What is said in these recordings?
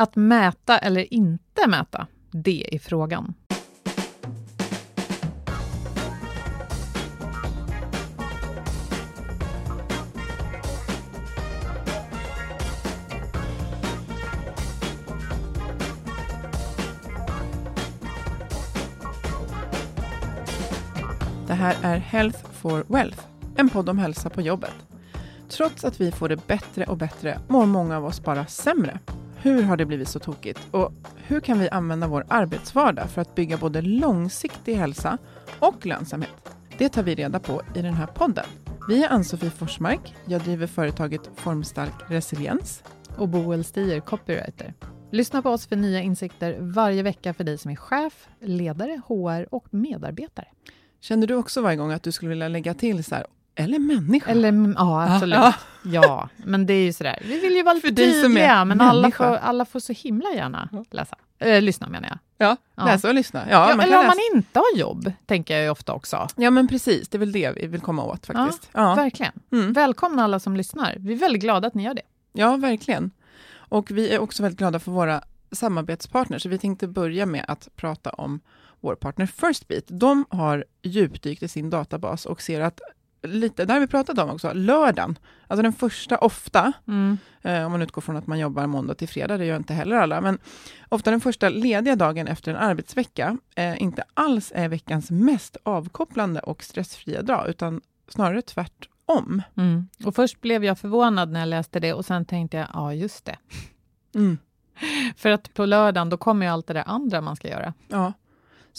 Att mäta eller inte mäta, det är frågan. Det här är Health for Wealth, en podd om hälsa på jobbet. Trots att vi får det bättre och bättre mår många av oss bara sämre. Hur har det blivit så tokigt? Och hur kan vi använda vår arbetsvardag för att bygga både långsiktig hälsa och lönsamhet? Det tar vi reda på i den här podden. Vi är Ann-Sofie Forsmark. Jag driver företaget Formstark Resiliens. Och Boel Stier, copywriter. Lyssna på oss för nya insikter varje vecka för dig som är chef, ledare, HR och medarbetare. Känner du också varje gång att du skulle vilja lägga till så här, eller människa? Eller, ja, absolut. Ja. ja, men det är ju sådär. Vi vill ju vara lite tydliga, men alla får, alla får så himla gärna läsa. Äh, lyssna menar jag. Ja, ja. läsa och lyssna. Ja, ja eller om man inte har jobb, tänker jag ju ofta också. Ja, men precis. Det är väl det vi vill komma åt faktiskt. Ja, Verkligen. Mm. Välkomna alla som lyssnar. Vi är väldigt glada att ni gör det. Ja, verkligen. Och vi är också väldigt glada för våra samarbetspartners. Så vi tänkte börja med att prata om vår partner Firstbeat. De har djupdykt i sin databas och ser att lite, det har vi pratat om också, lördagen, alltså den första ofta, mm. eh, om man utgår från att man jobbar måndag till fredag, det gör inte heller alla, men ofta den första lediga dagen efter en arbetsvecka, eh, inte alls är veckans mest avkopplande och stressfria dag, utan snarare tvärtom. Mm. Och först blev jag förvånad när jag läste det och sen tänkte jag, ja just det. Mm. För att på lördagen, då kommer ju allt det där andra man ska göra. Ja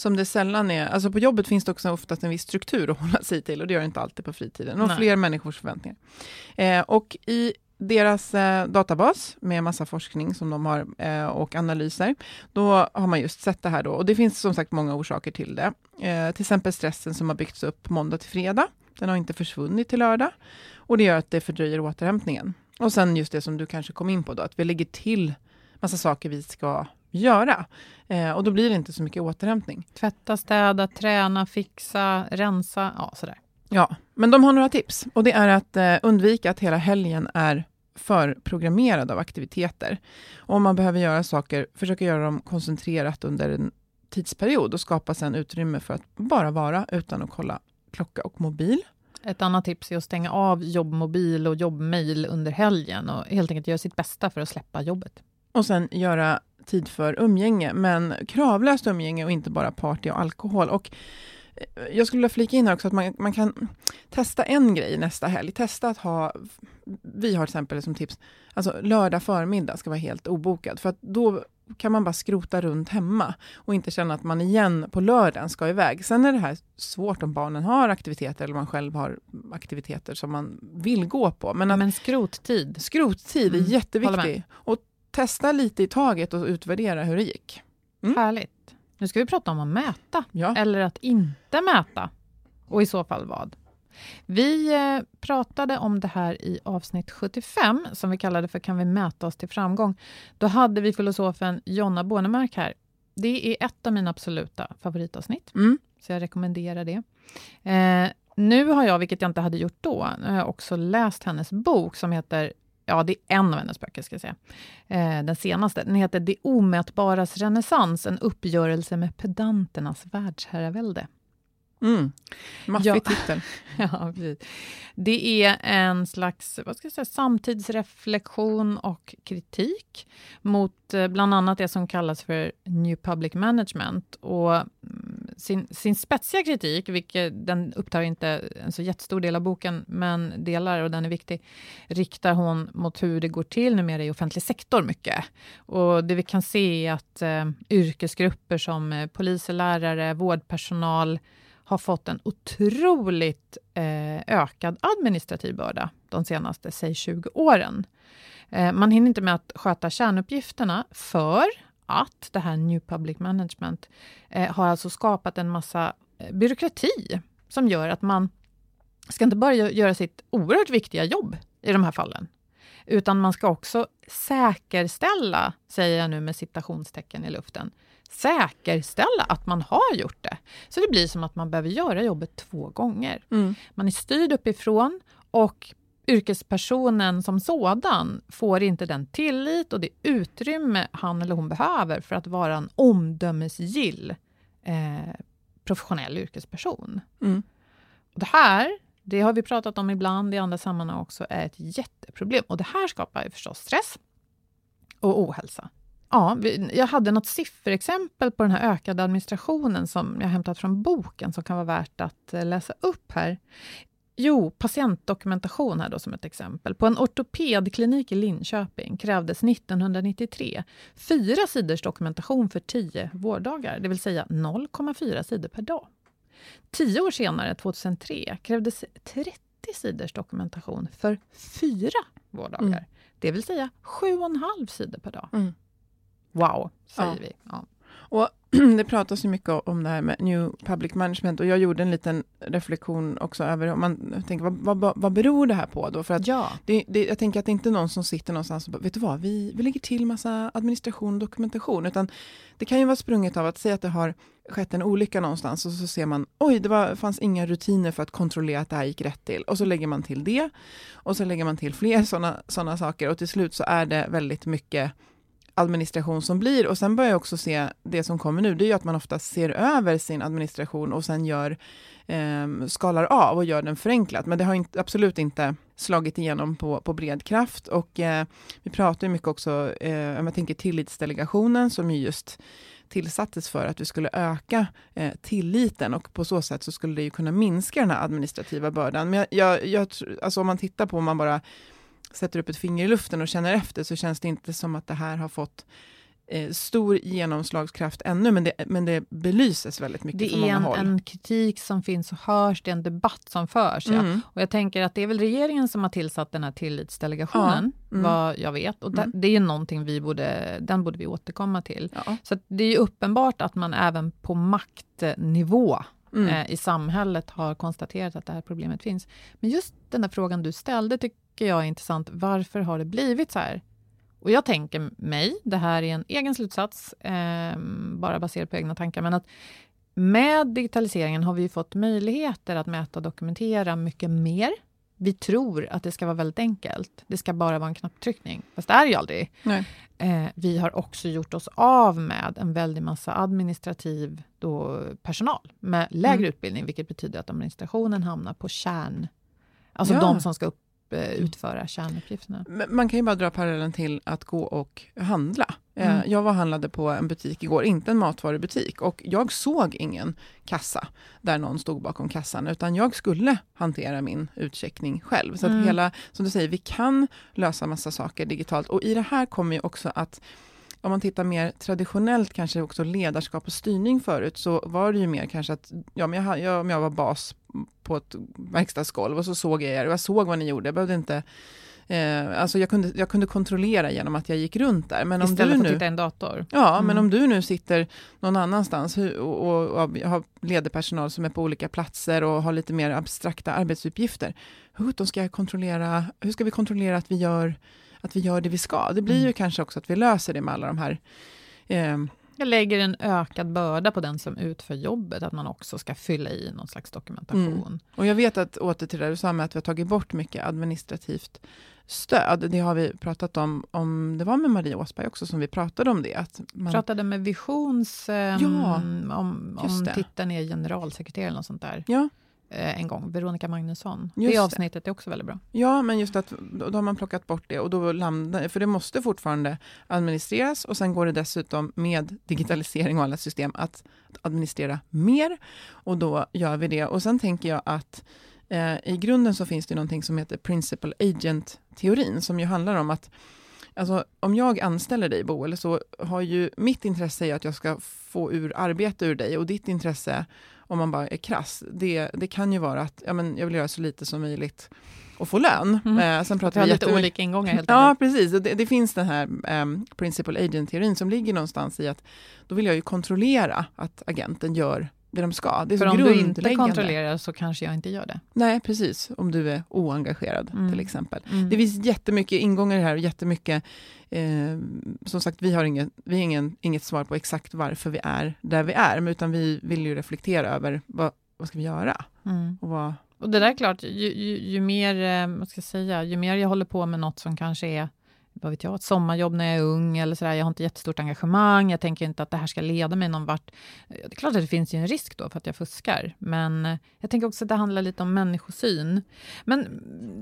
som det sällan är. Alltså på jobbet finns det också oftast en viss struktur att hålla sig till och det gör det inte alltid på fritiden. Och Nej. fler människors förväntningar. Eh, och i deras eh, databas med massa forskning som de har eh, och analyser, då har man just sett det här då. Och det finns som sagt många orsaker till det. Eh, till exempel stressen som har byggts upp måndag till fredag. Den har inte försvunnit till lördag och det gör att det fördröjer återhämtningen. Och sen just det som du kanske kom in på då, att vi lägger till massa saker vi ska göra. Eh, och då blir det inte så mycket återhämtning. Tvätta, städa, träna, fixa, rensa, ja sådär. Ja, men de har några tips. Och det är att eh, undvika att hela helgen är förprogrammerad av aktiviteter. Och om man behöver göra saker, försöka göra dem koncentrerat under en tidsperiod och skapa sen utrymme för att bara vara utan att kolla klocka och mobil. Ett annat tips är att stänga av jobbmobil och jobbmail under helgen och helt enkelt göra sitt bästa för att släppa jobbet. Och sen göra tid för umgänge, men kravlöst umgänge och inte bara party och alkohol. Och eh, jag skulle vilja flika in här också att man, man kan testa en grej nästa helg. Testa att ha, vi har till exempel som tips, alltså lördag förmiddag ska vara helt obokad, för att då kan man bara skrota runt hemma och inte känna att man igen på lördagen ska iväg. Sen är det här svårt om barnen har aktiviteter eller man själv har aktiviteter som man vill gå på. Men, att, Men skrottid? Skrottid är mm, jätteviktigt. Och testa lite i taget och utvärdera hur det gick. Mm. Härligt. Nu ska vi prata om att mäta, ja. eller att inte mäta. Och i så fall vad? Vi eh, pratade om det här i avsnitt 75, som vi kallade för Kan vi mäta oss till framgång? Då hade vi filosofen Jonna Bornemark här. Det är ett av mina absoluta favoritavsnitt, mm. så jag rekommenderar det. Eh, nu har jag, vilket jag inte hade gjort då, jag också läst hennes bok som heter Ja, det är en av hennes böcker, ska jag säga. Eh, den senaste. Den heter Det omätbaras renässans, en uppgörelse med pedanternas världsherravälde. Mm. Maffig ja. titel. ja, Det är en slags vad ska jag säga, samtidsreflektion och kritik mot eh, bland annat det som kallas för New Public Management. Och mm, sin, sin spetsiga kritik, vilket den upptar inte en så jättestor del av boken, men delar, och den är viktig, riktar hon mot hur det går till numera i offentlig sektor mycket. Och det vi kan se är att eh, yrkesgrupper som eh, poliser, lärare, vårdpersonal, har fått en otroligt eh, ökad administrativ börda de senaste, säg 20 åren. Eh, man hinner inte med att sköta kärnuppgifterna för att det här New Public Management eh, har alltså skapat en massa eh, byråkrati som gör att man ska inte bara göra sitt oerhört viktiga jobb i de här fallen, utan man ska också säkerställa, säger jag nu med citationstecken i luften, säkerställa att man har gjort det. Så det blir som att man behöver göra jobbet två gånger. Mm. Man är styrd uppifrån och yrkespersonen som sådan får inte den tillit och det utrymme han eller hon behöver för att vara en omdömesgill eh, professionell yrkesperson. Mm. Det här, det har vi pratat om ibland i andra sammanhang också, är ett jätteproblem. Och det här skapar ju förstås stress och ohälsa. Ja, jag hade något sifferexempel på den här ökade administrationen som jag hämtat från boken som kan vara värt att eh, läsa upp här. Jo, patientdokumentation här då som ett exempel. På en ortopedklinik i Linköping krävdes 1993 fyra sidors dokumentation för tio vårddagar, det vill säga 0,4 sidor per dag. Tio år senare, 2003, krävdes 30 sidors dokumentation för fyra vårddagar, mm. det vill säga 7,5 sidor per dag. Mm. Wow, säger ja. vi. Ja. Och det pratas ju mycket om det här med New Public Management och jag gjorde en liten reflektion också över om man tänker vad, vad, vad beror det här på då? För att ja. det, det, jag tänker att det är inte någon som sitter någonstans och bara, vet du vad, vi, vi lägger till massa administration och dokumentation, utan det kan ju vara sprunget av att säga att det har skett en olycka någonstans och så ser man, oj, det var, fanns inga rutiner för att kontrollera att det här gick rätt till. Och så lägger man till det och så lägger man till fler sådana såna saker och till slut så är det väldigt mycket administration som blir. Och sen börjar jag också se det som kommer nu, det är ju att man ofta ser över sin administration och sen gör, eh, skalar av och gör den förenklat. Men det har inte, absolut inte slagit igenom på, på bred kraft. Och eh, vi pratar ju mycket också, eh, om jag tänker tillitsdelegationen som ju just tillsattes för att vi skulle öka eh, tilliten och på så sätt så skulle det ju kunna minska den här administrativa bördan. Men jag, jag, jag alltså om man tittar på, om man bara sätter upp ett finger i luften och känner efter så känns det inte som att det här har fått eh, stor genomslagskraft ännu, men det, men det belyses väldigt mycket det från många en, håll. Det är en kritik som finns och hörs, det är en debatt som förs. Mm. Ja. Och jag tänker att det är väl regeringen som har tillsatt den här tillitsdelegationen, ja. mm. vad jag vet. Och mm. det, det är någonting vi borde, den borde vi återkomma till. Ja. Så det är uppenbart att man även på maktnivå Mm. Eh, i samhället har konstaterat att det här problemet finns. Men just den där frågan du ställde tycker jag är intressant. Varför har det blivit så här? Och jag tänker mig, det här är en egen slutsats, eh, bara baserat på egna tankar, men att med digitaliseringen har vi fått möjligheter att mäta och dokumentera mycket mer. Vi tror att det ska vara väldigt enkelt. Det ska bara vara en knapptryckning. Fast det är ju aldrig. Eh, vi har också gjort oss av med en väldig massa administrativ då, personal med lägre mm. utbildning, vilket betyder att administrationen hamnar på kärn... Alltså ja. de som ska upp, utföra kärnuppgifterna. Man kan ju bara dra parallellen till att gå och handla. Eh, mm. Jag var handlade på en butik igår, inte en matvarubutik, och jag såg ingen kassa där någon stod bakom kassan, utan jag skulle hantera min utcheckning själv. Så mm. att hela, som du säger, vi kan lösa massa saker digitalt och i det här kommer ju också att om man tittar mer traditionellt, kanske också ledarskap och styrning förut, så var det ju mer kanske att, ja, men jag, jag, jag var bas på ett verkstadsgolv och så såg jag er och jag såg vad ni gjorde. Jag behövde inte Eh, alltså jag kunde, jag kunde kontrollera genom att jag gick runt där. Men Istället om för du att nu, titta i en dator? Ja, Mm. men om du nu sitter någon annanstans och, och, och har leder personal som är på olika platser och har lite mer abstrakta arbetsuppgifter. Hur ska jag kontrollera, hur ska vi kontrollera att vi gör, att vi gör det vi ska? Det blir Mm. ju kanske också att vi löser det med alla de här eh, Jag lägger en ökad börda på den som utför jobbet, att man också ska fylla i någon slags dokumentation. Mm. Och jag vet att, åter till det du sa med att vi har tagit bort mycket administrativt stöd. Det har vi pratat om, om det var med Marie Åsberg också som vi pratade om det. Att man, pratade med Visions, eh, Ja, om, om titeln är generalsekreterare eller något sånt där, ja, en gång. Veronica Magnusson. Just det det. avsnittet är också väldigt bra. ja, men just att då, då har man plockat bort det och då landar, för det måste fortfarande administreras och sen går det dessutom med digitalisering och alla system att, att administrera mer och då gör vi det. Och sen tänker jag att eh, i grunden så finns det någonting som heter Principal Agent-teorin som ju handlar om att Alltså, om jag anställer dig Boel, så har ju mitt intresse är att jag ska få ur arbete ur dig och ditt intresse, om man bara är krass, det, det kan ju vara att ja, men jag vill göra så lite som möjligt och få lön. Mm. Eh, sen Vi pratar har vi lite olika ingångar helt Ja, precis. Det, det finns den här um, Principal Agent-teorin som ligger någonstans i att då vill jag ju kontrollera att agenten gör det de ska. Det är För om du inte kontrollerar så kanske jag inte gör det. Nej, precis. Om du är oengagerad Mm. till exempel. Mm. Det finns jättemycket ingångar här och jättemycket, eh, som sagt, vi har, inget, vi har ingen, inget svar på exakt varför vi är där vi är, men utan vi vill ju reflektera över vad, vad ska vi göra? Mm. Och vad, Och det där är klart, ju, ju, ju, mer, eh, vad ska jag säga, ju mer jag håller på med något som kanske är vad vet jag, ett sommarjobb när jag är ung eller sådär. Jag har inte jättestort engagemang. Jag tänker inte att det här ska leda mig någon vart. Eh, Det är klart att det finns ju en risk då för att jag fuskar. Men eh, jag tänker också att det handlar lite om människosyn. Men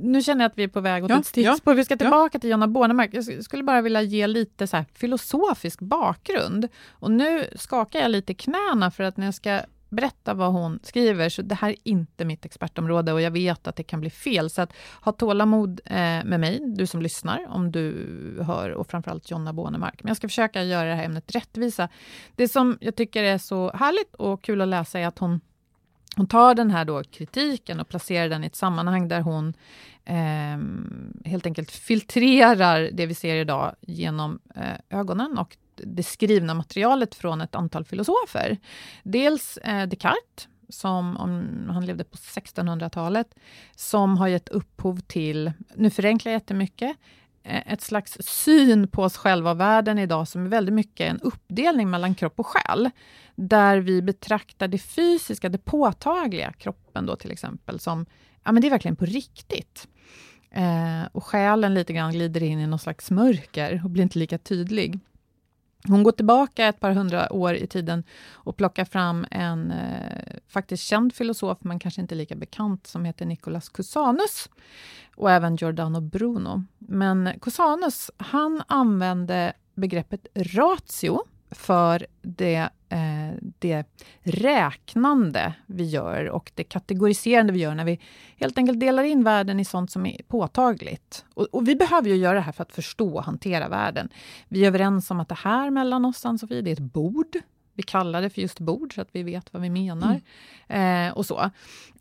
nu känner jag att vi är på väg åt Ja, ett stickspår. Vi ska ja. tillbaka till Jonna Bornemark. Jag sk- skulle bara vilja ge lite så filosofisk bakgrund. Och nu skakar jag lite knäna för att när jag ska berätta vad hon skriver, så det här är inte mitt expertområde och jag vet att det kan bli fel. Så att ha tålamod eh, med mig, du som lyssnar, om du hör, och framförallt Jonna Bånemark. Men jag ska försöka göra det här ämnet rättvisa. Det som jag tycker är så härligt och kul att läsa är att hon hon tar den här då kritiken och placerar den i ett sammanhang där hon eh, helt enkelt filtrerar det vi ser idag genom eh, ögonen och det skrivna materialet från ett antal filosofer. Dels eh, Descartes, som om, han levde på 1600-talet, som har gett upphov till, nu förenklar jag jättemycket, eh, ett slags syn på oss själva och världen idag som är väldigt mycket en uppdelning mellan kropp och själ. Där vi betraktar det fysiska, det påtagliga, kroppen då till exempel, som ja, men det är verkligen på riktigt. Eh, och själen lite grann glider in i någon slags mörker och blir inte lika tydlig. Hon går tillbaka ett par hundra år i tiden och plockar fram en eh, faktiskt känd filosof, men kanske inte lika bekant, som heter Nicolas Cusanus och även Giordano Bruno. Men Cusanus, han använde begreppet ratio för det, eh, det räknande vi gör och det kategoriserande vi gör när vi helt enkelt delar in världen i sånt som är påtagligt. Och, och vi behöver ju göra det här för att förstå och hantera världen. Vi är överens om att det här mellan oss, Ann-Sofie, det är ett bord. Vi kallar det för just bord, så att vi vet vad vi menar. Eh, och så.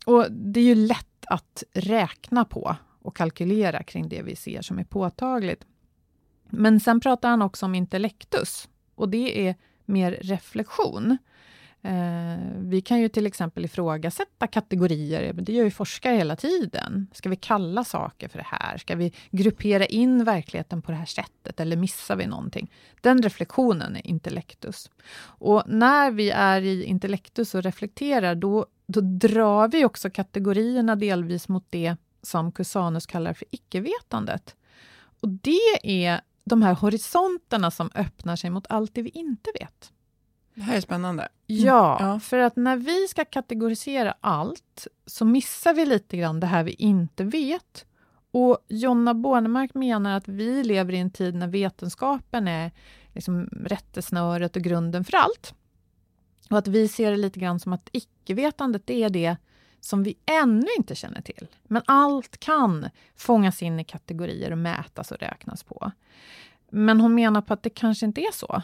Och det är ju lätt att räkna på och kalkylera kring det vi ser som är påtagligt. Men sen pratar han också om intellektus och det är mer reflektion. Eh, vi kan ju till exempel ifrågasätta kategorier, men det gör ju forskare hela tiden. Ska vi kalla saker för det här? Ska vi gruppera in verkligheten på det här sättet, eller missar vi någonting? Den reflektionen är intellektus. Och när vi är i intellektus och reflekterar, då, då drar vi också kategorierna delvis mot det som Cusanus kallar för icke-vetandet. Och det är de här horisonterna som öppnar sig mot allt det vi inte vet. det här är spännande. Ja, Ja. för att när vi ska kategorisera allt så missar vi lite grann det här vi inte vet. Och Jonna Bornemark menar att vi lever i en tid när vetenskapen är liksom rättesnöret och grunden för allt. Och att vi ser det lite grann som att icke-vetandet det är det som vi ännu inte känner till. Men allt kan fångas in i kategorier och mätas och räknas på. Men hon menar på att det kanske inte är så.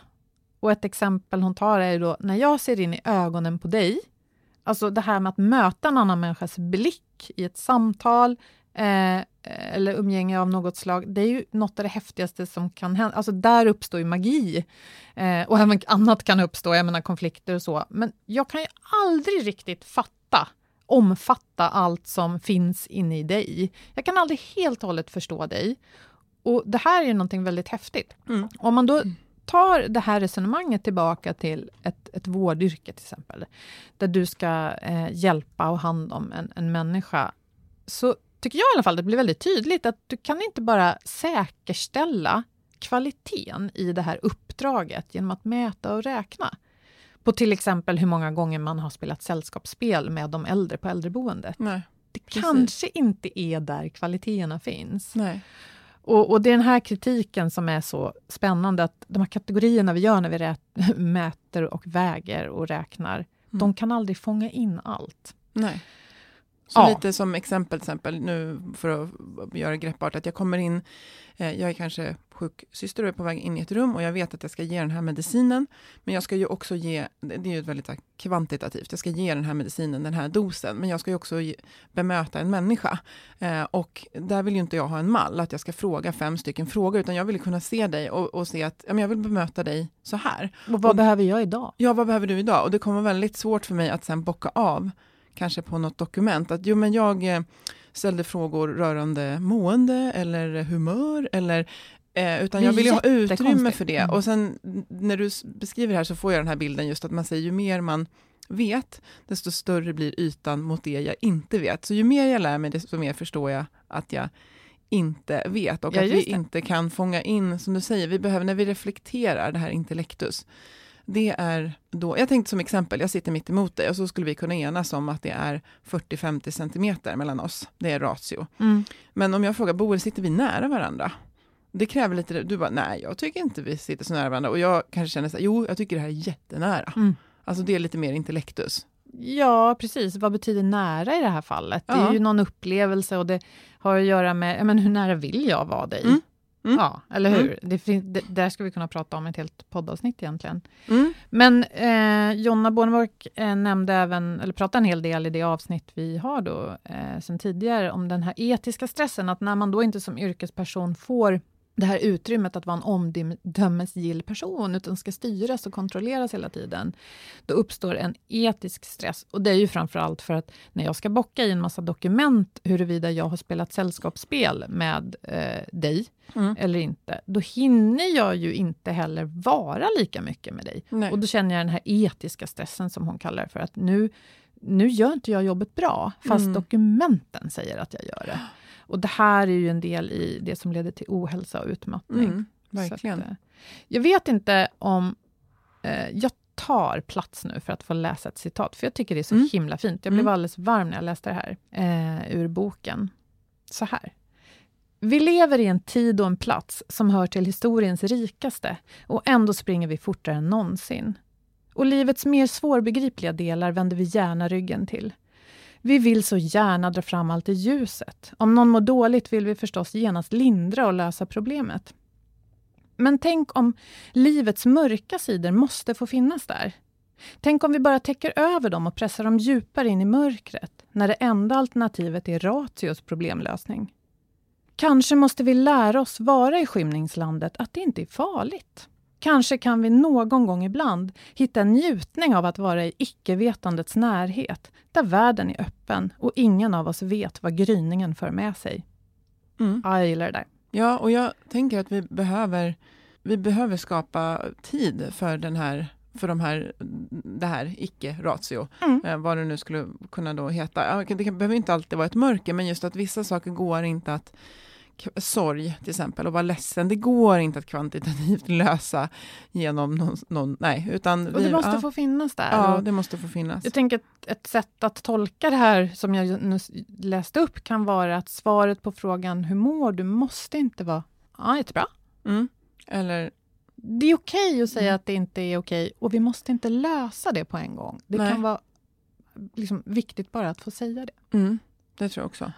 Och ett exempel hon tar är då när jag ser in i ögonen på dig, alltså det här med att möta en annan människas blick i ett samtal, eh, eller umgänge av något slag, det är ju något av det häftigaste som kan hända. Alltså där uppstår ju magi. Eh, och även annat kan uppstå, jag menar konflikter och så. Men jag kan ju aldrig riktigt fatta, omfatta allt som finns inne i dig. Jag kan aldrig helt och hållet förstå dig. Och det här är någonting väldigt häftigt. Mm. Om man då tar det här resonemanget tillbaka till ett, ett vårdyrke till exempel, där du ska eh, hjälpa och hand om en, en människa, så tycker jag i alla fall det blir väldigt tydligt att du kan inte bara säkerställa kvaliteten i det här uppdraget genom att mäta och räkna på till exempel hur många gånger man har spelat sällskapsspel med de äldre på äldreboendet. Nej, det kanske inte är där kvaliteterna finns. Nej. Och, och, det är den här kritiken som är så spännande, att de här kategorierna vi gör när vi rät, mäter och väger och räknar, mm. de kan aldrig fånga in allt. Nej. Så ja. lite som exempel, exempel, nu för att göra greppbart, att jag kommer in, eh, jag är kanske sjuksyster och är på väg in i ett rum och jag vet att jag ska ge den här medicinen. Men jag ska ju också ge, det är ju väldigt kvantitativt, jag ska ge den här medicinen, den här dosen. Men jag ska ju också ge, bemöta en människa. Eh, och där vill ju inte jag ha en mall, att jag ska fråga fem stycken frågor, utan jag vill kunna se dig och, och se att ja, men jag vill bemöta dig så här. Och vad och, behöver jag idag? Ja, vad behöver du idag? Och det kommer väldigt svårt för mig att sen bocka av kanske på något dokument, att jo men jag eh, ställde frågor rörande mående eller humör eller eh, utan jag vill ju ha utrymme för det. Mm. Och sen när du beskriver det här så får jag den här bilden just att man säger ju mer man vet, desto större blir ytan mot det jag inte vet. Så ju mer jag lär mig, desto mer förstår jag att jag inte vet och ja, att vi det. inte kan fånga in, som du säger, vi behöver, när vi reflekterar det här intellektus, det är då, jag tänkte som exempel, jag sitter mitt emot dig och så skulle vi kunna enas om att det är 40-50 centimeter mellan oss. Det är ratio. Mm. Men om jag frågar Boel, sitter vi nära varandra? Det kräver lite, du bara, nej jag tycker inte vi sitter så nära varandra. Och jag kanske känner så här, jo jag tycker det här är jättenära. Mm. Alltså det är lite mer intellektus. Ja, precis. Vad betyder nära i det här fallet? Ja. Det är ju någon upplevelse och det har att göra med, men hur nära vill jag vara dig? Mm. Mm. Ja, eller hur? Mm. Det, det, där ska vi kunna prata om ett helt poddavsnitt egentligen. Mm. Men eh, Jonna Bornemark eh, nämnde även, eller pratade en hel del i det avsnitt vi har då, eh, sen tidigare, om den här etiska stressen, att när man då inte som yrkesperson får det här utrymmet att vara en omdömesgill person, utan ska styras och kontrolleras hela tiden, då uppstår en etisk stress. Och det är ju framförallt för att när jag ska bocka i en massa dokument huruvida jag har spelat sällskapsspel med eh, dig mm. eller inte, då hinner jag ju inte heller vara lika mycket med dig. Nej. Och då känner jag den här etiska stressen som hon kallar det för, att nu, nu gör inte jag jobbet bra, fast mm. dokumenten säger att jag gör det. Och det här är ju en del i det som leder till ohälsa och utmattning. Mm, verkligen. Att, eh, jag vet inte om... Eh, jag tar plats nu för att få läsa ett citat, för jag tycker det är så mm. himla fint. Jag blev mm. alldeles varm när jag läste det här, eh, ur boken. Så här. Vi lever i en tid och en plats som hör till historiens rikaste och ändå springer vi fortare än någonsin. Och livets mer svårbegripliga delar vänder vi gärna ryggen till. Vi vill så gärna dra fram allt i ljuset. Om någon mår dåligt vill vi förstås genast lindra och lösa problemet. Men tänk om livets mörka sidor måste få finnas där. Tänk om vi bara täcker över dem och pressar dem djupare in i mörkret, när det enda alternativet är ratios problemlösning. Kanske måste vi lära oss vara i skymningslandet att det inte är farligt. Kanske kan vi någon gång ibland hitta en njutning av att vara i icke-vetandets närhet, där världen är öppen och ingen av oss vet vad gryningen för med sig. Mm. Ja, jag gillar det där. Ja, och jag tänker att vi behöver, vi behöver skapa tid för den här för de här, det här icke-ratio, mm. eh, vad det nu skulle kunna då heta. Det behöver inte alltid vara ett mörker, men just att vissa saker går inte att sorg till exempel och vara ledsen, det går inte att kvantitativt lösa genom någon, någon nej, utan... Och det måste ja, få finnas där. Ja, det måste få finnas. Jag tänker att ett sätt att tolka det här som jag läste upp kan vara att svaret på frågan hur mår du måste inte vara ja, jättebra. Mm. Eller det är okej okay att säga mm. att det inte är okej och vi måste inte lösa det på en gång. Det Nej. kan vara liksom viktigt bara att få säga det. Mm. Det tror jag också.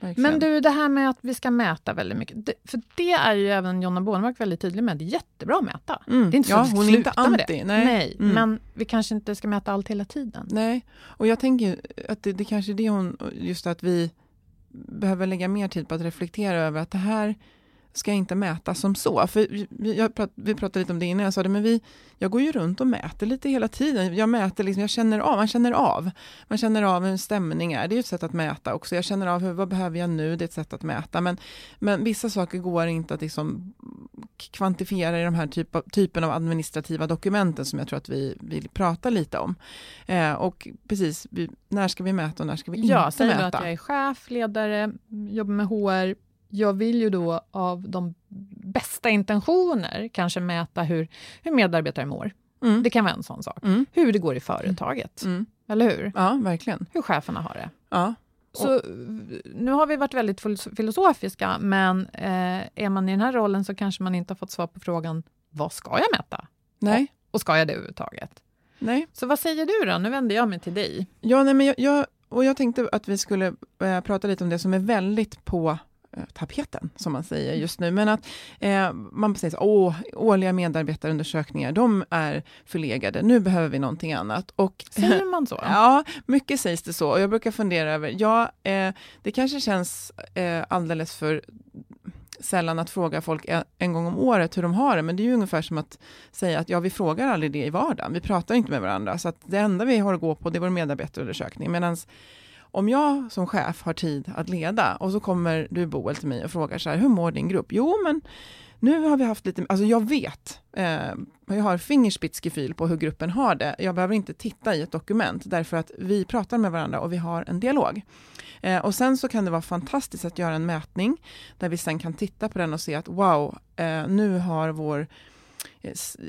Verkligen. Men du, det här med att vi ska mäta väldigt mycket. Det, för det är ju även Jonna Bornemark väldigt tydlig med. Det är jättebra att mäta. Mm. Det är inte så ja, att hon är inte anti, med det. Nej, nej mm. men vi kanske inte ska mäta allt hela tiden. Nej, och jag tänker att det, det kanske är det hon, just att vi behöver lägga mer tid på att reflektera över att det här ska inte mätas som så. För vi, prat, vi pratade lite om det innan, jag sa det, men vi, jag går ju runt och mäter lite hela tiden. Jag mäter, liksom, jag känner av, man känner av. Man känner av hur en stämning är, det är ett sätt att mäta också. Jag känner av, hur, vad behöver jag nu, det är ett sätt att mäta. Men, men vissa saker går inte att liksom kvantifiera i de här typ av, typen av administrativa dokumenten som jag tror att vi vill prata lite om. Eh, och precis, vi, när ska vi mäta och när ska vi inte ja, säg mäta? att jag är chef, ledare, jobbar med HR, jag vill ju då av de bästa intentioner kanske mäta hur, hur medarbetare mår. Mm. Det kan vara en sån sak. Mm. Hur det går i företaget. Mm. Eller hur? Ja, verkligen. Hur cheferna har det. Ja. Så nu har vi varit väldigt filosofiska, men eh, är man i den här rollen så kanske man inte har fått svar på frågan, vad ska jag mäta? Nej. Och, och ska jag det överhuvudtaget? Nej. Så vad säger du då? Nu vänder jag mig till dig. Ja, nej, men jag, jag och jag tänkte att vi skulle eh, prata lite om det som är väldigt på tapeten, som man säger just nu. Men att eh, man säger så, åh, årliga medarbetarundersökningar, de är förlegade, nu behöver vi någonting annat. Och, säger man så? Ja, mycket sägs det så. Och jag brukar fundera över, ja, eh, det kanske känns eh, alldeles för sällan att fråga folk en gång om året hur de har det, men det är ju ungefär som att säga att ja, vi frågar aldrig det i vardagen, vi pratar inte med varandra, så att det enda vi har att gå på, det är vår medarbetarundersökning, medan om jag som chef har tid att leda och så kommer du Boel till mig och frågar så här, hur mår din grupp? Jo, men nu har vi haft lite, alltså jag vet, eh, jag har fingerspitzgefühl på hur gruppen har det. Jag behöver inte titta i ett dokument därför att vi pratar med varandra och vi har en dialog. Eh, och sen så kan det vara fantastiskt att göra en mätning där vi sen kan titta på den och se att wow, eh, nu har vår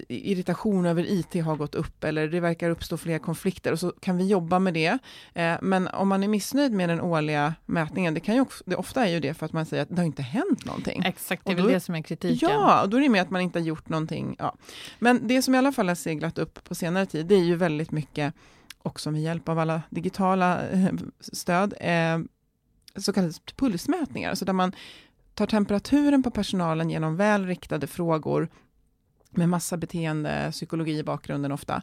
irritation över IT har gått upp eller det verkar uppstå fler konflikter och så kan vi jobba med det. Eh, men om man är missnöjd med den årliga mätningen, det, kan ju också, det ofta är ju det för att man säger att det har inte hänt någonting. Exakt, det är väl det som är kritiken. Ja, och då är det med att man inte har gjort någonting. Ja. Men det som i alla fall har seglat upp på senare tid, det är ju väldigt mycket, också med hjälp av alla digitala eh, stöd, så kallade pulsmätningar, så där man tar temperaturen på personalen genom väl riktade frågor med massa beteende, psykologi i bakgrunden ofta,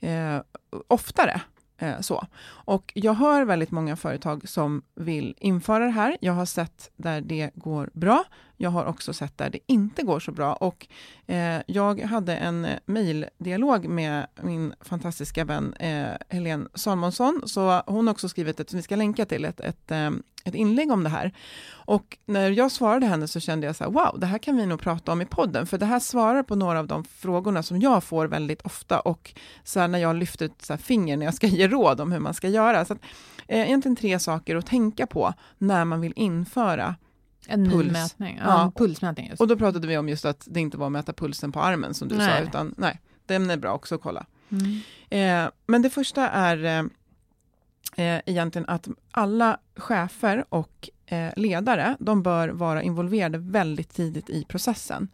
eh, oftare. Eh, så. Och jag hör väldigt många företag som vill införa det här. Jag har sett där det går bra. Jag har också sett där det inte går så bra. Och eh, jag hade en eh, mejldialog med min fantastiska vän eh, Helene Salmonsson. Så hon har också skrivit ett, som vi ska länka till, ett, ett, eh, ett inlägg om det här. Och när jag svarade henne så kände jag så här, wow, det här kan vi nog prata om i podden, för det här svarar på några av de frågorna som jag får väldigt ofta och så när jag lyfter ett så finger när jag ska ge råd om hur man ska göra. Så att, eh, egentligen tre saker att tänka på när man vill införa en puls. mätning, ja, ja. pulsmätning. Just. Och då pratade vi om just att det inte var att mäta pulsen på armen som du nej. sa, utan nej, den är bra också att kolla. Mm. Eh, men det första är eh, eh, egentligen att alla chefer och eh, ledare, de bör vara involverade väldigt tidigt i processen.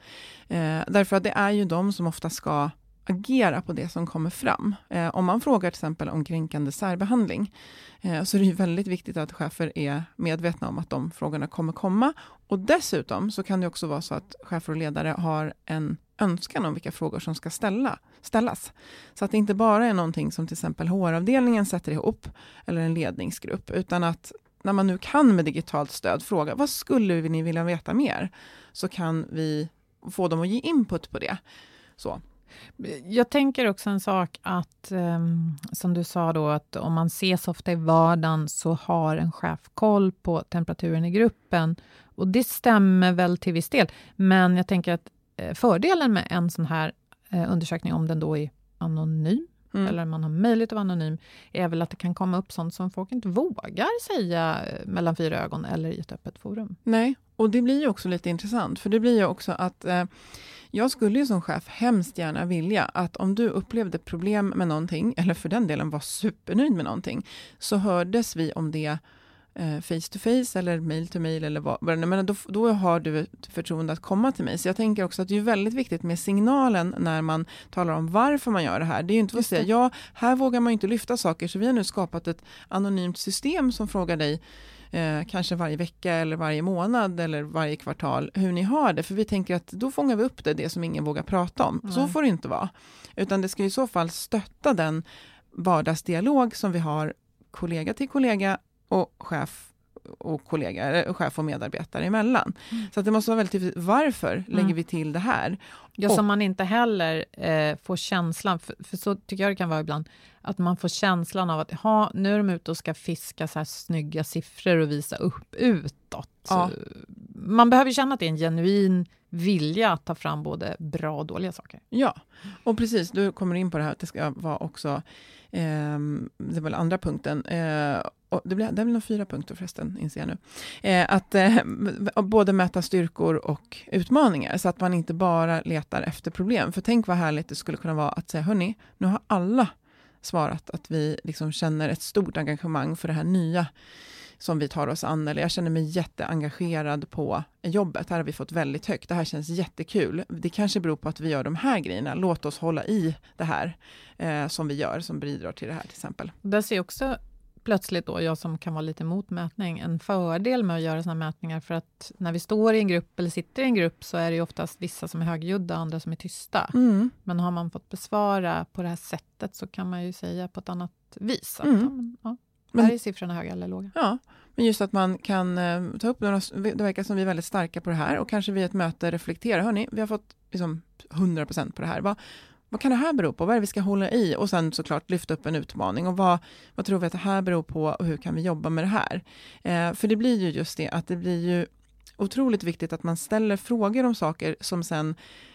Eh, därför att det är ju de som ofta ska agera på det som kommer fram. Eh, om man frågar till exempel om kränkande särbehandling, eh, så är det ju väldigt viktigt att chefer är medvetna om att de frågorna kommer komma. Och dessutom så kan det också vara så att chefer och ledare har en önskan om vilka frågor som ska ställa, ställas. Så att det inte bara är någonting som till exempel HR-avdelningen sätter ihop, eller en ledningsgrupp, utan att när man nu kan med digitalt stöd fråga, vad skulle ni vilja veta mer? Så kan vi få dem att ge input på det. Så. Jag tänker också en sak att, um, som du sa då, att om man ses ofta i vardagen så har en chef koll på temperaturen i gruppen. Och det stämmer väl till viss del, men jag tänker att eh, fördelen med en sån här eh, undersökning, om den då är anonym, mm. eller man har möjlighet att vara anonym, är väl att det kan komma upp sånt som folk inte vågar säga eh, mellan fyra ögon eller i ett öppet forum. Nej, och det blir ju också lite intressant, för det blir ju också att eh, jag skulle ju som chef hemskt gärna vilja att om du upplevde problem med någonting, eller för den delen var supernöjd med någonting, så hördes vi om det eh, face to face eller mail to mail eller vad, men då, då har du ett förtroende att komma till mig. Så jag tänker också att det är väldigt viktigt med signalen när man talar om varför man gör det här. Det är ju inte att säga, ja, här vågar man inte lyfta saker, så vi har nu skapat ett anonymt system som frågar dig eh, kanske varje vecka eller varje månad eller varje kvartal hur ni har det. För vi tänker att då fångar vi upp det, det som ingen vågar prata om. Mm. Så får det inte vara. Utan det ska i så fall stötta den vardagsdialog som vi har kollega till kollega och chef och kollega, chef och medarbetare emellan. Mm. Så det måste vara väldigt tydligt, varför mm. lägger vi till det här? Ja, och, så man inte heller eh, får känslan, för, för, så tycker jag det kan vara ibland, att man får känslan av att ha, nu är de ute och ska fiska så här snygga siffror och visa upp utåt. Ja. Man behöver känna att det är en genuin vilja att ta fram både bra och dåliga saker. Ja, och precis, du kommer in på det här att det ska vara också, eh, det var andra punkten, eh, det, blir, det är väl fyra punkter förresten, inser jag nu. Eh, att eh, både mäta styrkor och utmaningar, så att man inte bara letar efter problem. För tänk vad härligt det skulle kunna vara att säga, hörni, nu har alla svarat att vi liksom känner ett stort engagemang för det här nya som vi tar oss an, eller jag känner mig jätteengagerad på jobbet. Här har vi fått väldigt högt. Det här känns jättekul. Det kanske beror på att vi gör de här grejerna. Låt oss hålla i det här eh, som vi gör, som bidrar till det här till exempel. Där ser också plötsligt då, jag som kan vara lite emot mätning, en fördel med att göra sådana mätningar, för att när vi står i en grupp eller sitter i en grupp, så är det oftast vissa som är högljudda, andra som är tysta. Mm. Men har man fått besvara på det här sättet, så kan man ju säga på ett annat vis. Att, mm. ja, men, här är siffrorna höga eller låga. Ja, men just att man kan eh, ta upp några, det verkar som vi är väldigt starka på det här och kanske vid ett möte reflektera, hörni, vi har fått liksom 100% på det här. Vad, vad kan det här bero på? Vad är det vi ska hålla i? Och sen såklart lyfta upp en utmaning. Och vad, vad tror vi att det här beror på och hur kan vi jobba med det här? Eh, för det blir ju just det att det blir ju otroligt viktigt att man ställer frågor om saker som sen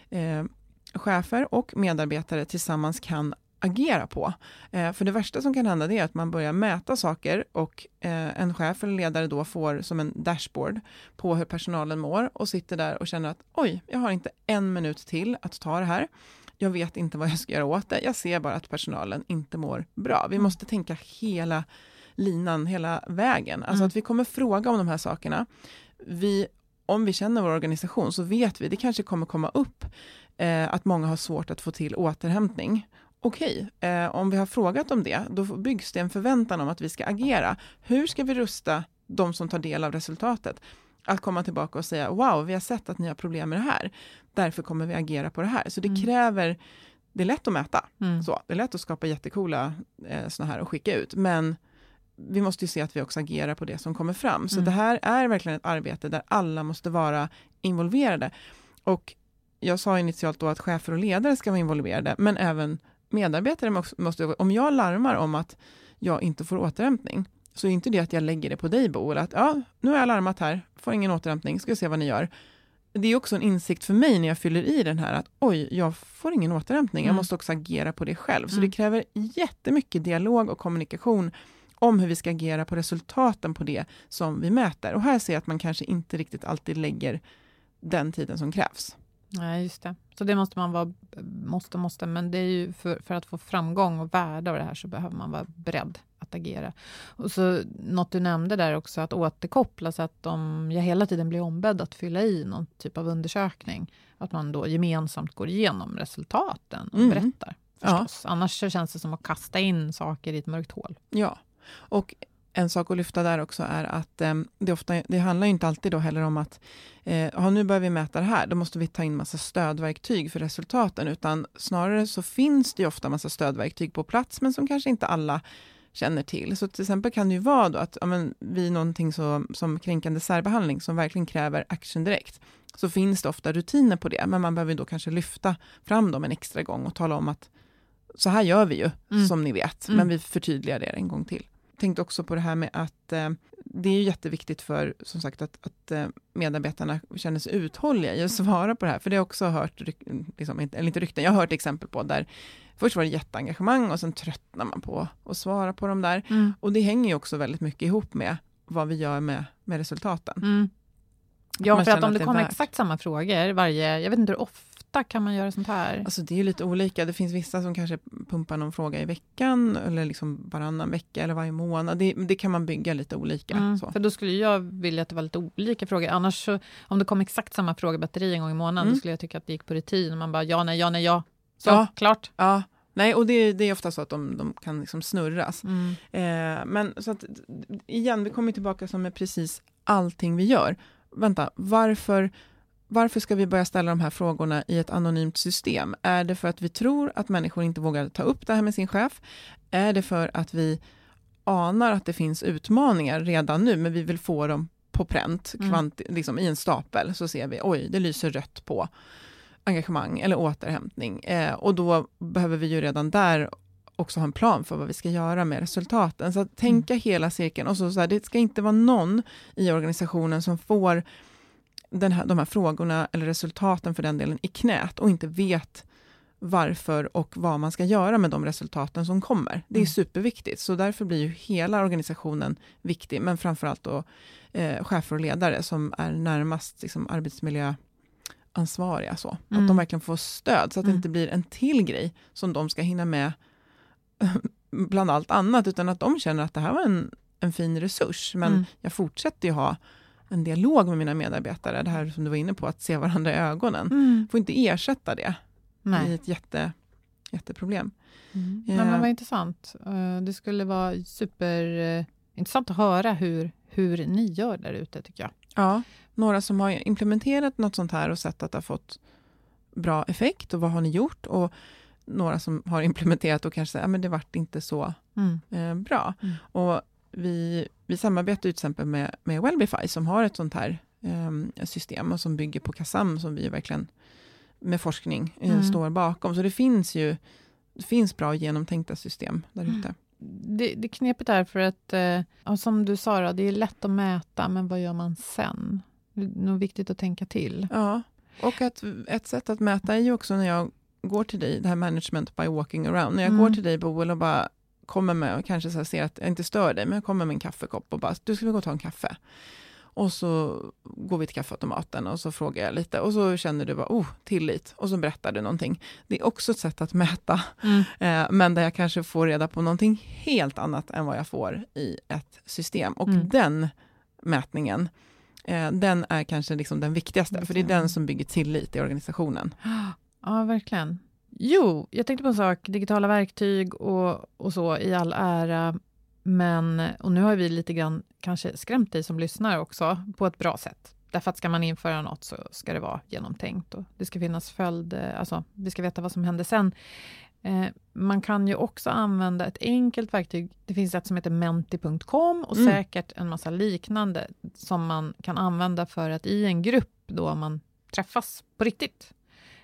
eh, chefer och medarbetare tillsammans kan agera på. Eh, för det värsta som kan hända är att man börjar mäta saker och eh, en chef eller ledare då får som en dashboard på hur personalen mår och sitter där och känner att oj, jag har inte en minut till att ta det här. Jag vet inte vad jag ska göra åt det. Jag ser bara att personalen inte mår bra. Vi mm. måste tänka hela linan, hela vägen. Alltså mm. att vi kommer fråga om de här sakerna. Vi, om vi känner vår organisation så vet vi, det kanske kommer komma upp eh, att många har svårt att få till återhämtning okej, okay, eh, om vi har frågat om det, då byggs det en förväntan om att vi ska agera. Hur ska vi rusta de som tar del av resultatet? Att komma tillbaka och säga, wow, vi har sett att ni har problem med det här. Därför kommer vi agera på det här. Så det mm. kräver, det är lätt att mäta. Mm. Så, det är lätt att skapa jättecoola eh, såna här och skicka ut. Men vi måste ju se att vi också agerar på det som kommer fram. Så mm. det här är verkligen ett arbete där alla måste vara involverade. Och jag sa initialt då att chefer och ledare ska vara involverade, men även medarbetare måste, om jag larmar om att jag inte får återhämtning, så är inte det att jag lägger det på dig Bo, eller att ja, nu har jag larmat här, får ingen återhämtning, ska se vad ni gör. Det är också en insikt för mig när jag fyller i den här, att oj, jag får ingen återhämtning, mm. jag måste också agera på det själv. Så mm. det kräver jättemycket dialog och kommunikation om hur vi ska agera på resultaten på det som vi mäter. Och här ser jag att man kanske inte riktigt alltid lägger den tiden som krävs. Nej, just det. Så det måste man vara, måste, måste, men det är ju för, för att få framgång och värde av det här så behöver man vara beredd att agera. Och så något du nämnde där också, att återkoppla, så att om jag hela tiden blir ombedd att fylla i någon typ av undersökning, att man då gemensamt går igenom resultaten och mm. berättar. Förstås. Ja. Annars så känns det som att kasta in saker i ett mörkt hål. Ja, och en sak att lyfta där också är att eh, det, ofta, det handlar inte alltid då heller om att eh, nu börjar vi mäta det här, då måste vi ta in massa stödverktyg för resultaten, utan snarare så finns det ofta massa stödverktyg på plats, men som kanske inte alla känner till. Så till exempel kan det ju vara då att ja, men, vid någonting så, som kränkande särbehandling, som verkligen kräver action direkt, så finns det ofta rutiner på det, men man behöver då kanske lyfta fram dem en extra gång och tala om att så här gör vi ju, mm. som ni vet, mm. men vi förtydligar det en gång till tänkte också på det här med att eh, det är jätteviktigt för som sagt att, att eh, medarbetarna känner sig uthålliga i att svara på det här. För det har jag också hört, liksom, eller inte rykten, jag har hört exempel på där först var det jätteengagemang och sen tröttnar man på att svara på de där. Mm. Och det hänger ju också väldigt mycket ihop med vad vi gör med, med resultaten. Mm. Ja, för att om det, det kommer exakt samma frågor varje, jag vet inte hur ofta kan man göra sånt här? Alltså det är lite olika. Det finns vissa som kanske pumpar någon fråga i veckan, eller liksom varannan vecka, eller varje månad. Det, det kan man bygga lite olika. Mm, för då skulle jag vilja att det var lite olika frågor. Annars, så, om det kom exakt samma frågebatteri en gång i månaden, mm. då skulle jag tycka att det gick på rutin. Man bara, ja, nej, ja, nej, ja. Så, ja. klart. Ja. Nej, och det, det, är ofta så att de, de kan liksom snurras. Mm. Eh, men så att, igen, vi kommer tillbaka som med precis allting vi gör. Vänta, varför varför ska vi börja ställa de här frågorna i ett anonymt system? Är det för att vi tror att människor inte vågar ta upp det här med sin chef? Är det för att vi anar att det finns utmaningar redan nu, men vi vill få dem på pränt, mm. liksom, i en stapel, så ser vi, oj, det lyser rött på engagemang eller återhämtning. Eh, och då behöver vi ju redan där också ha en plan för vad vi ska göra med resultaten. Så att tänka mm. hela cirkeln. Och så, så här, det ska inte vara någon i organisationen som får den här, de här frågorna, eller resultaten för den delen, i knät och inte vet varför och vad man ska göra med de resultaten som kommer. Det är mm. superviktigt, så därför blir ju hela organisationen viktig, men framförallt då eh, chefer och ledare som är närmast liksom, arbetsmiljöansvariga. Så. Mm. Att de verkligen får stöd, så att mm. det inte blir en till grej som de ska hinna med bland allt annat, utan att de känner att det här var en, en fin resurs, men mm. jag fortsätter ju ha en dialog med mina medarbetare, det här som du var inne på, att se varandra i ögonen. Mm. Får inte ersätta det. Nej. Det är ett jätte, jätteproblem. Mm. Ja. Men, vad intressant. Eh, det skulle vara superintressant att höra hur, hur ni gör där ute, tycker jag. Ja, några som har implementerat något sånt här och sett att det har fått bra effekt och vad har ni gjort? Och några som har implementerat och kanske säger att det vart inte så mm. eh, bra. Mm. Och vi, vi samarbetar till exempel med, med Wellbify som har ett sånt här eh, system och som bygger på KASAM som vi verkligen med forskning eh, mm. står bakom. Så det finns ju det finns bra genomtänkta system där mm. ute. Det, det knepet är för att, eh, som du sa, då, det är lätt att mäta, men vad gör man sen? Det är nog viktigt att tänka till. Ja, och att, ett sätt att mäta är ju också när jag går till dig, det här management by walking around, när jag mm. går till dig Boel och bara kommer med, och kanske så ser att jag inte stör dig, men jag kommer med en kaffekopp och bara, du ska vi gå och ta en kaffe? Och så går vi till kaffeautomaten och så frågar jag lite och så känner du bara, oh, tillit. Och så berättar du någonting. Det är också ett sätt att mäta, mm. eh, men där jag kanske får reda på någonting helt annat än vad jag får i ett system. Och mm. den mätningen, eh, den är kanske liksom den viktigaste, för det är den som bygger tillit i organisationen. Ja, verkligen. Jo, jag tänkte på en sak, digitala verktyg och, och så i all ära, men, och nu har vi lite grann kanske skrämt dig som lyssnar också, på ett bra sätt. Därför att ska man införa något så ska det vara genomtänkt och det ska finnas följd, alltså vi ska veta vad som händer sen. Eh, man kan ju också använda ett enkelt verktyg. Det finns ett som heter menti.com och mm. säkert en massa liknande som man kan använda för att i en grupp då man träffas på riktigt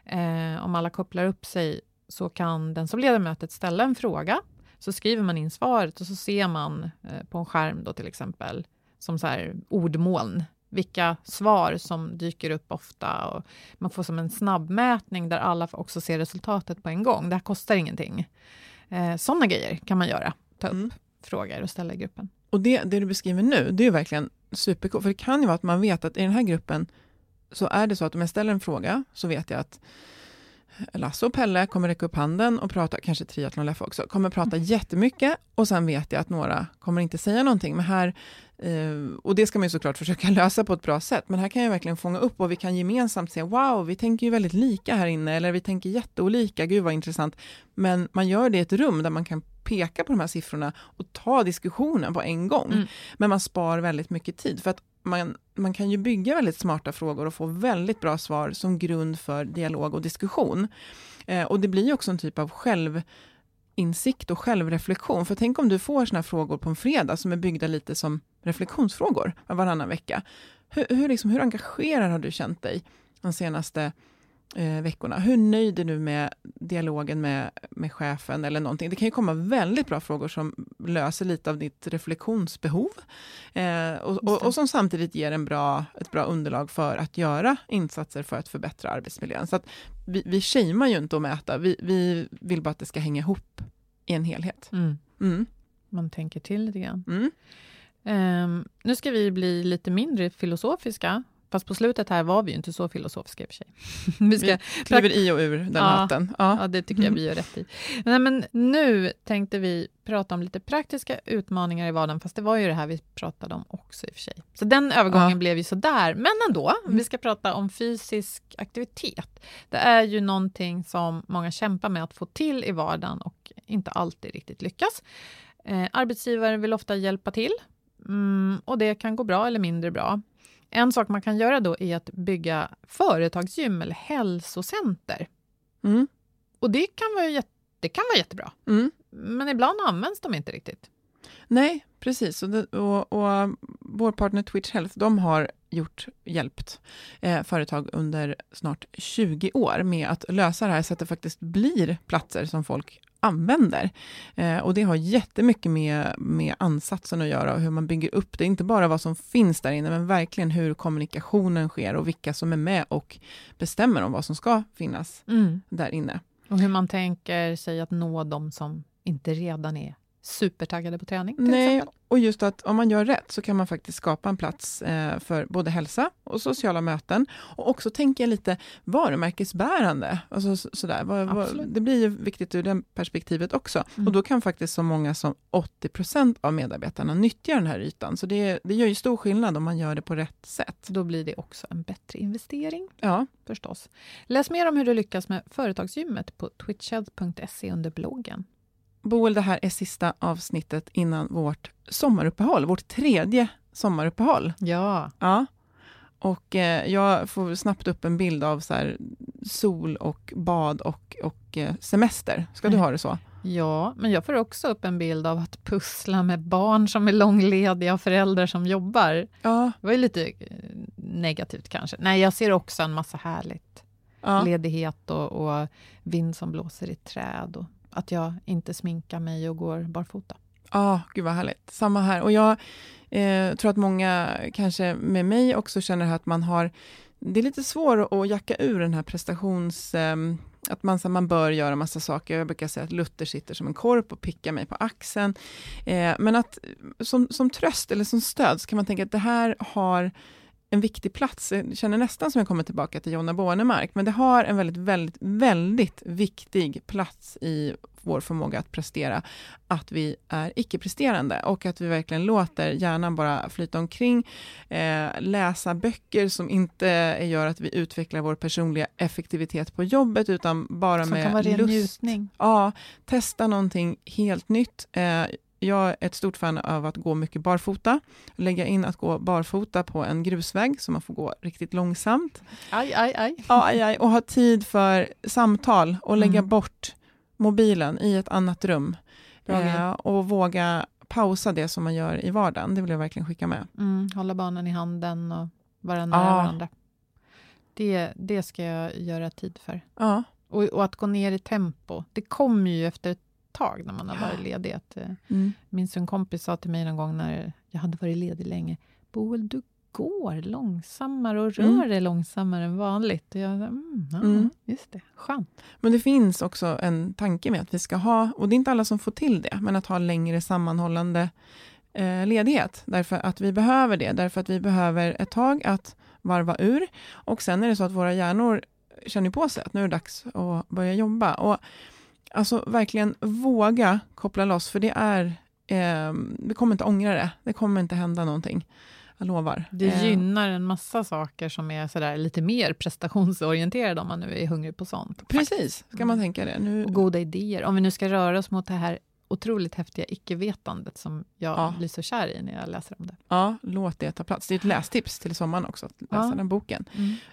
Eh, om alla kopplar upp sig så kan den som leder mötet ställa en fråga. Så skriver man in svaret och så ser man eh, på en skärm då till exempel som så här ordmoln vilka svar som dyker upp ofta. Och man får som en snabbmätning där alla också ser resultatet på en gång. Det här kostar ingenting. Eh, Sådana grejer kan man göra. Ta upp mm. frågor och ställa i gruppen. Och det, det du beskriver nu, det är verkligen supercoolt. För det kan ju vara att man vet att i den här gruppen så är det så att om jag ställer en fråga så vet jag att Lasse och Pelle kommer räcka upp handen och prata, kanske triathlon Leffe också, kommer prata mm. jättemycket och sen vet jag att några kommer inte säga någonting. Men här, eh, och det ska man ju såklart försöka lösa på ett bra sätt, men här kan jag verkligen fånga upp och vi kan gemensamt se, wow, vi tänker ju väldigt lika här inne, eller vi tänker jätteolika, gud vad intressant. Men man gör det i ett rum där man kan peka på de här siffrorna och ta diskussionen på en gång. Mm. Men man spar väldigt mycket tid, för att man, man kan ju bygga väldigt smarta frågor och få väldigt bra svar som grund för dialog och diskussion. Eh, och det blir också en typ av självinsikt och självreflektion. För tänk om du får såna här frågor på en fredag som är byggda lite som reflektionsfrågor varannan vecka. Hur, hur, liksom, hur engagerad har du känt dig de senaste eh, veckorna. Hur nöjd är du med dialogen med, med chefen eller någonting? Det kan ju komma väldigt bra frågor som löser lite av ditt reflektionsbehov eh, och, och, och, som samtidigt ger en bra, ett bra underlag för att göra insatser för att förbättra arbetsmiljön. Så att vi, vi shamear ju inte att mäta, vi, vi vill bara att det ska hänga ihop i en helhet. Mm. Mm. Man tänker till lite grann. Mm. Um, nu ska vi bli lite mindre filosofiska Fast på slutet här var vi ju inte så filosofiska i och för sig. vi, ska vi kliver i och ur den ja, hatten. Ja. ja, det tycker jag vi gör rätt i. Nej, men nu tänkte vi prata om lite praktiska utmaningar i vardagen, fast det var ju det här vi pratade om också i och för sig. Så den övergången ja. blev ju sådär, men ändå. Mm. Vi ska prata om fysisk aktivitet. Det är ju någonting som många kämpar med att få till i vardagen och inte alltid riktigt lyckas. Eh, arbetsgivare vill ofta hjälpa till mm, och det kan gå bra eller mindre bra. En sak man kan göra då är att bygga företagsgym eller hälsocenter. Mm. Och det kan vara, det kan vara jättebra. Mm. Men ibland används de inte riktigt. Nej, precis. Och, det, och, och vår partner Twitch Health, de har gjort, hjälpt eh, företag under snart 20 år med att lösa det här så att det faktiskt blir platser som folk använder. Eh, och det har jättemycket med, med ansatsen att göra och hur man bygger upp det. Inte bara vad som finns där inne, men verkligen hur kommunikationen sker och vilka som är med och bestämmer om vad som ska finnas mm. där inne. Och hur man tänker sig att nå de som inte redan är supertaggade på träning. Nej, exempel. och just att om man gör rätt så kan man faktiskt skapa en plats eh, för både hälsa och sociala möten. Och också tänka lite varumärkesbärande. Alltså, så, sådär. Var, var, det blir ju viktigt ur det perspektivet också. Mm. Och då kan faktiskt så många som 80% av medarbetarna nyttja den här ytan. Så det, det gör ju stor skillnad om man gör det på rätt sätt. Då blir det också en bättre investering. Ja. Förstås. Läs mer om hur du lyckas med företagsgymmet på twitchhealth.se under bloggen. Boel, det här är sista avsnittet innan vårt sommaruppehåll, vårt tredje sommaruppehåll. Ja. ja. Och eh, jag får snabbt upp en bild av så här, sol och bad och, och eh, semester. Ska du ha det så? Ja, men jag får också upp en bild av att pussla med barn som är långlediga och föräldrar som jobbar. Ja. Det var ju lite eh, negativt kanske. Nej, jag ser också en massa härligt. Ja. Ledighet och, och vind som blåser i träd och att jag inte sminkar mig och går barfota. Ja, ah, gud vad härligt. Samma här. Och jag eh, tror att många, kanske med mig också, känner att man har... Det är lite svårt att jacka ur den här prestations... Eh, att man, så man bör göra massa saker. Jag brukar säga att Luther sitter som en korp och pickar mig på axeln. Eh, men att som, som tröst eller som stöd så kan man tänka att det här har en viktig plats. Jag känner nästan som jag kommer tillbaka till Jonna Bornemark, men det har en väldigt, väldigt, väldigt viktig plats i vår förmåga att prestera, att vi är icke-presterande och att vi verkligen låter hjärnan bara flyta omkring, eh, läsa böcker som inte gör att vi utvecklar vår personliga effektivitet på jobbet, utan bara som med kan vara lust. njutning. Ja, testa någonting helt nytt. Eh, jag är ett stort fan av att gå mycket barfota. Lägga in att gå barfota på en grusväg, så man får gå riktigt långsamt. Aj, aj, aj. Ja, aj, aj. Och ha tid för samtal och lägga mm. bort mobilen i ett annat rum. Eh, och våga pausa det som man gör i vardagen. Det vill jag verkligen skicka med. Mm, hålla barnen i handen och vara nära ja. varandra. Det, det ska jag göra tid för. Ja. Och, och, att gå ner i tempo. Det kommer ju efter ett tag när man har varit ledig. Att, eh, mm. Minns en kompis sa till mig någon gång när jag hade varit ledig länge. Boel, du går långsammare och rör mm. dig långsammare än vanligt. Och jag, mm, ja, mm. Just det, skönt. Men det finns också en tanke med att vi ska ha, och det är inte alla som får till det, men att ha längre sammanhållande eh, ledighet. Därför att vi behöver det, därför att vi behöver ett tag att varva ur. Och sen är det så att våra hjärnor känner på sig att nu är det dags att börja jobba. Och Alltså verkligen våga koppla loss, för det är... Eh, vi kommer inte ångra det. Det kommer inte hända någonting. Jag lovar. Det eh. gynnar en massa saker som är sådär lite mer prestationsorienterade om man nu är hungrig på sånt. Precis, ska man tänka det. Nu... Och goda idéer. Om vi nu ska röra oss mot det här otroligt häftiga icke-vetandet som jag ja. blir så kär i när jag läser om det. Ja, låt det ta plats. Det är ett lästips till sommaren också, att läsa ja. den boken.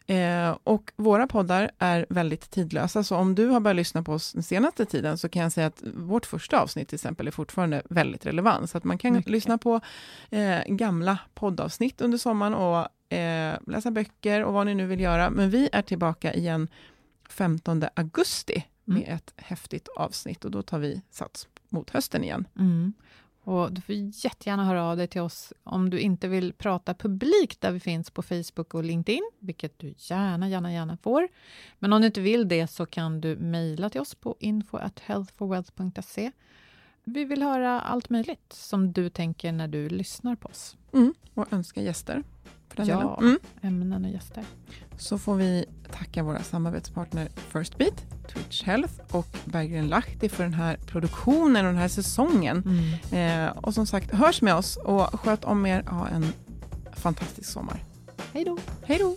Mm. Eh, och våra poddar är väldigt tidlösa, så om du har börjat lyssna på oss den senaste tiden, så kan jag säga att vårt första avsnitt till exempel är fortfarande väldigt relevant, så att man kan Mycket. lyssna på eh, gamla poddavsnitt under sommaren och eh, läsa böcker och vad ni nu vill göra. Men vi är tillbaka igen 15 augusti med mm. ett häftigt avsnitt och då tar vi sats mot hösten igen. Mm. Och du får jättegärna höra av dig till oss om du inte vill prata publikt där vi finns på Facebook och LinkedIn, vilket du gärna, gärna, gärna får. Men om du inte vill det så kan du mejla till oss på info.healthforwealth.se. Vi vill höra allt möjligt som du tänker när du lyssnar på oss. Mm. Och önska gäster. För den ja, mm. ämnen och gäster. Så får vi tacka våra samarbetspartner Firstbeat, Twitch Health och Berggren Lahti för den här produktionen och den här säsongen. Mm. Eh, och som sagt, hörs med oss och sköt om er. Ha en fantastisk sommar. Hej då! Hej då!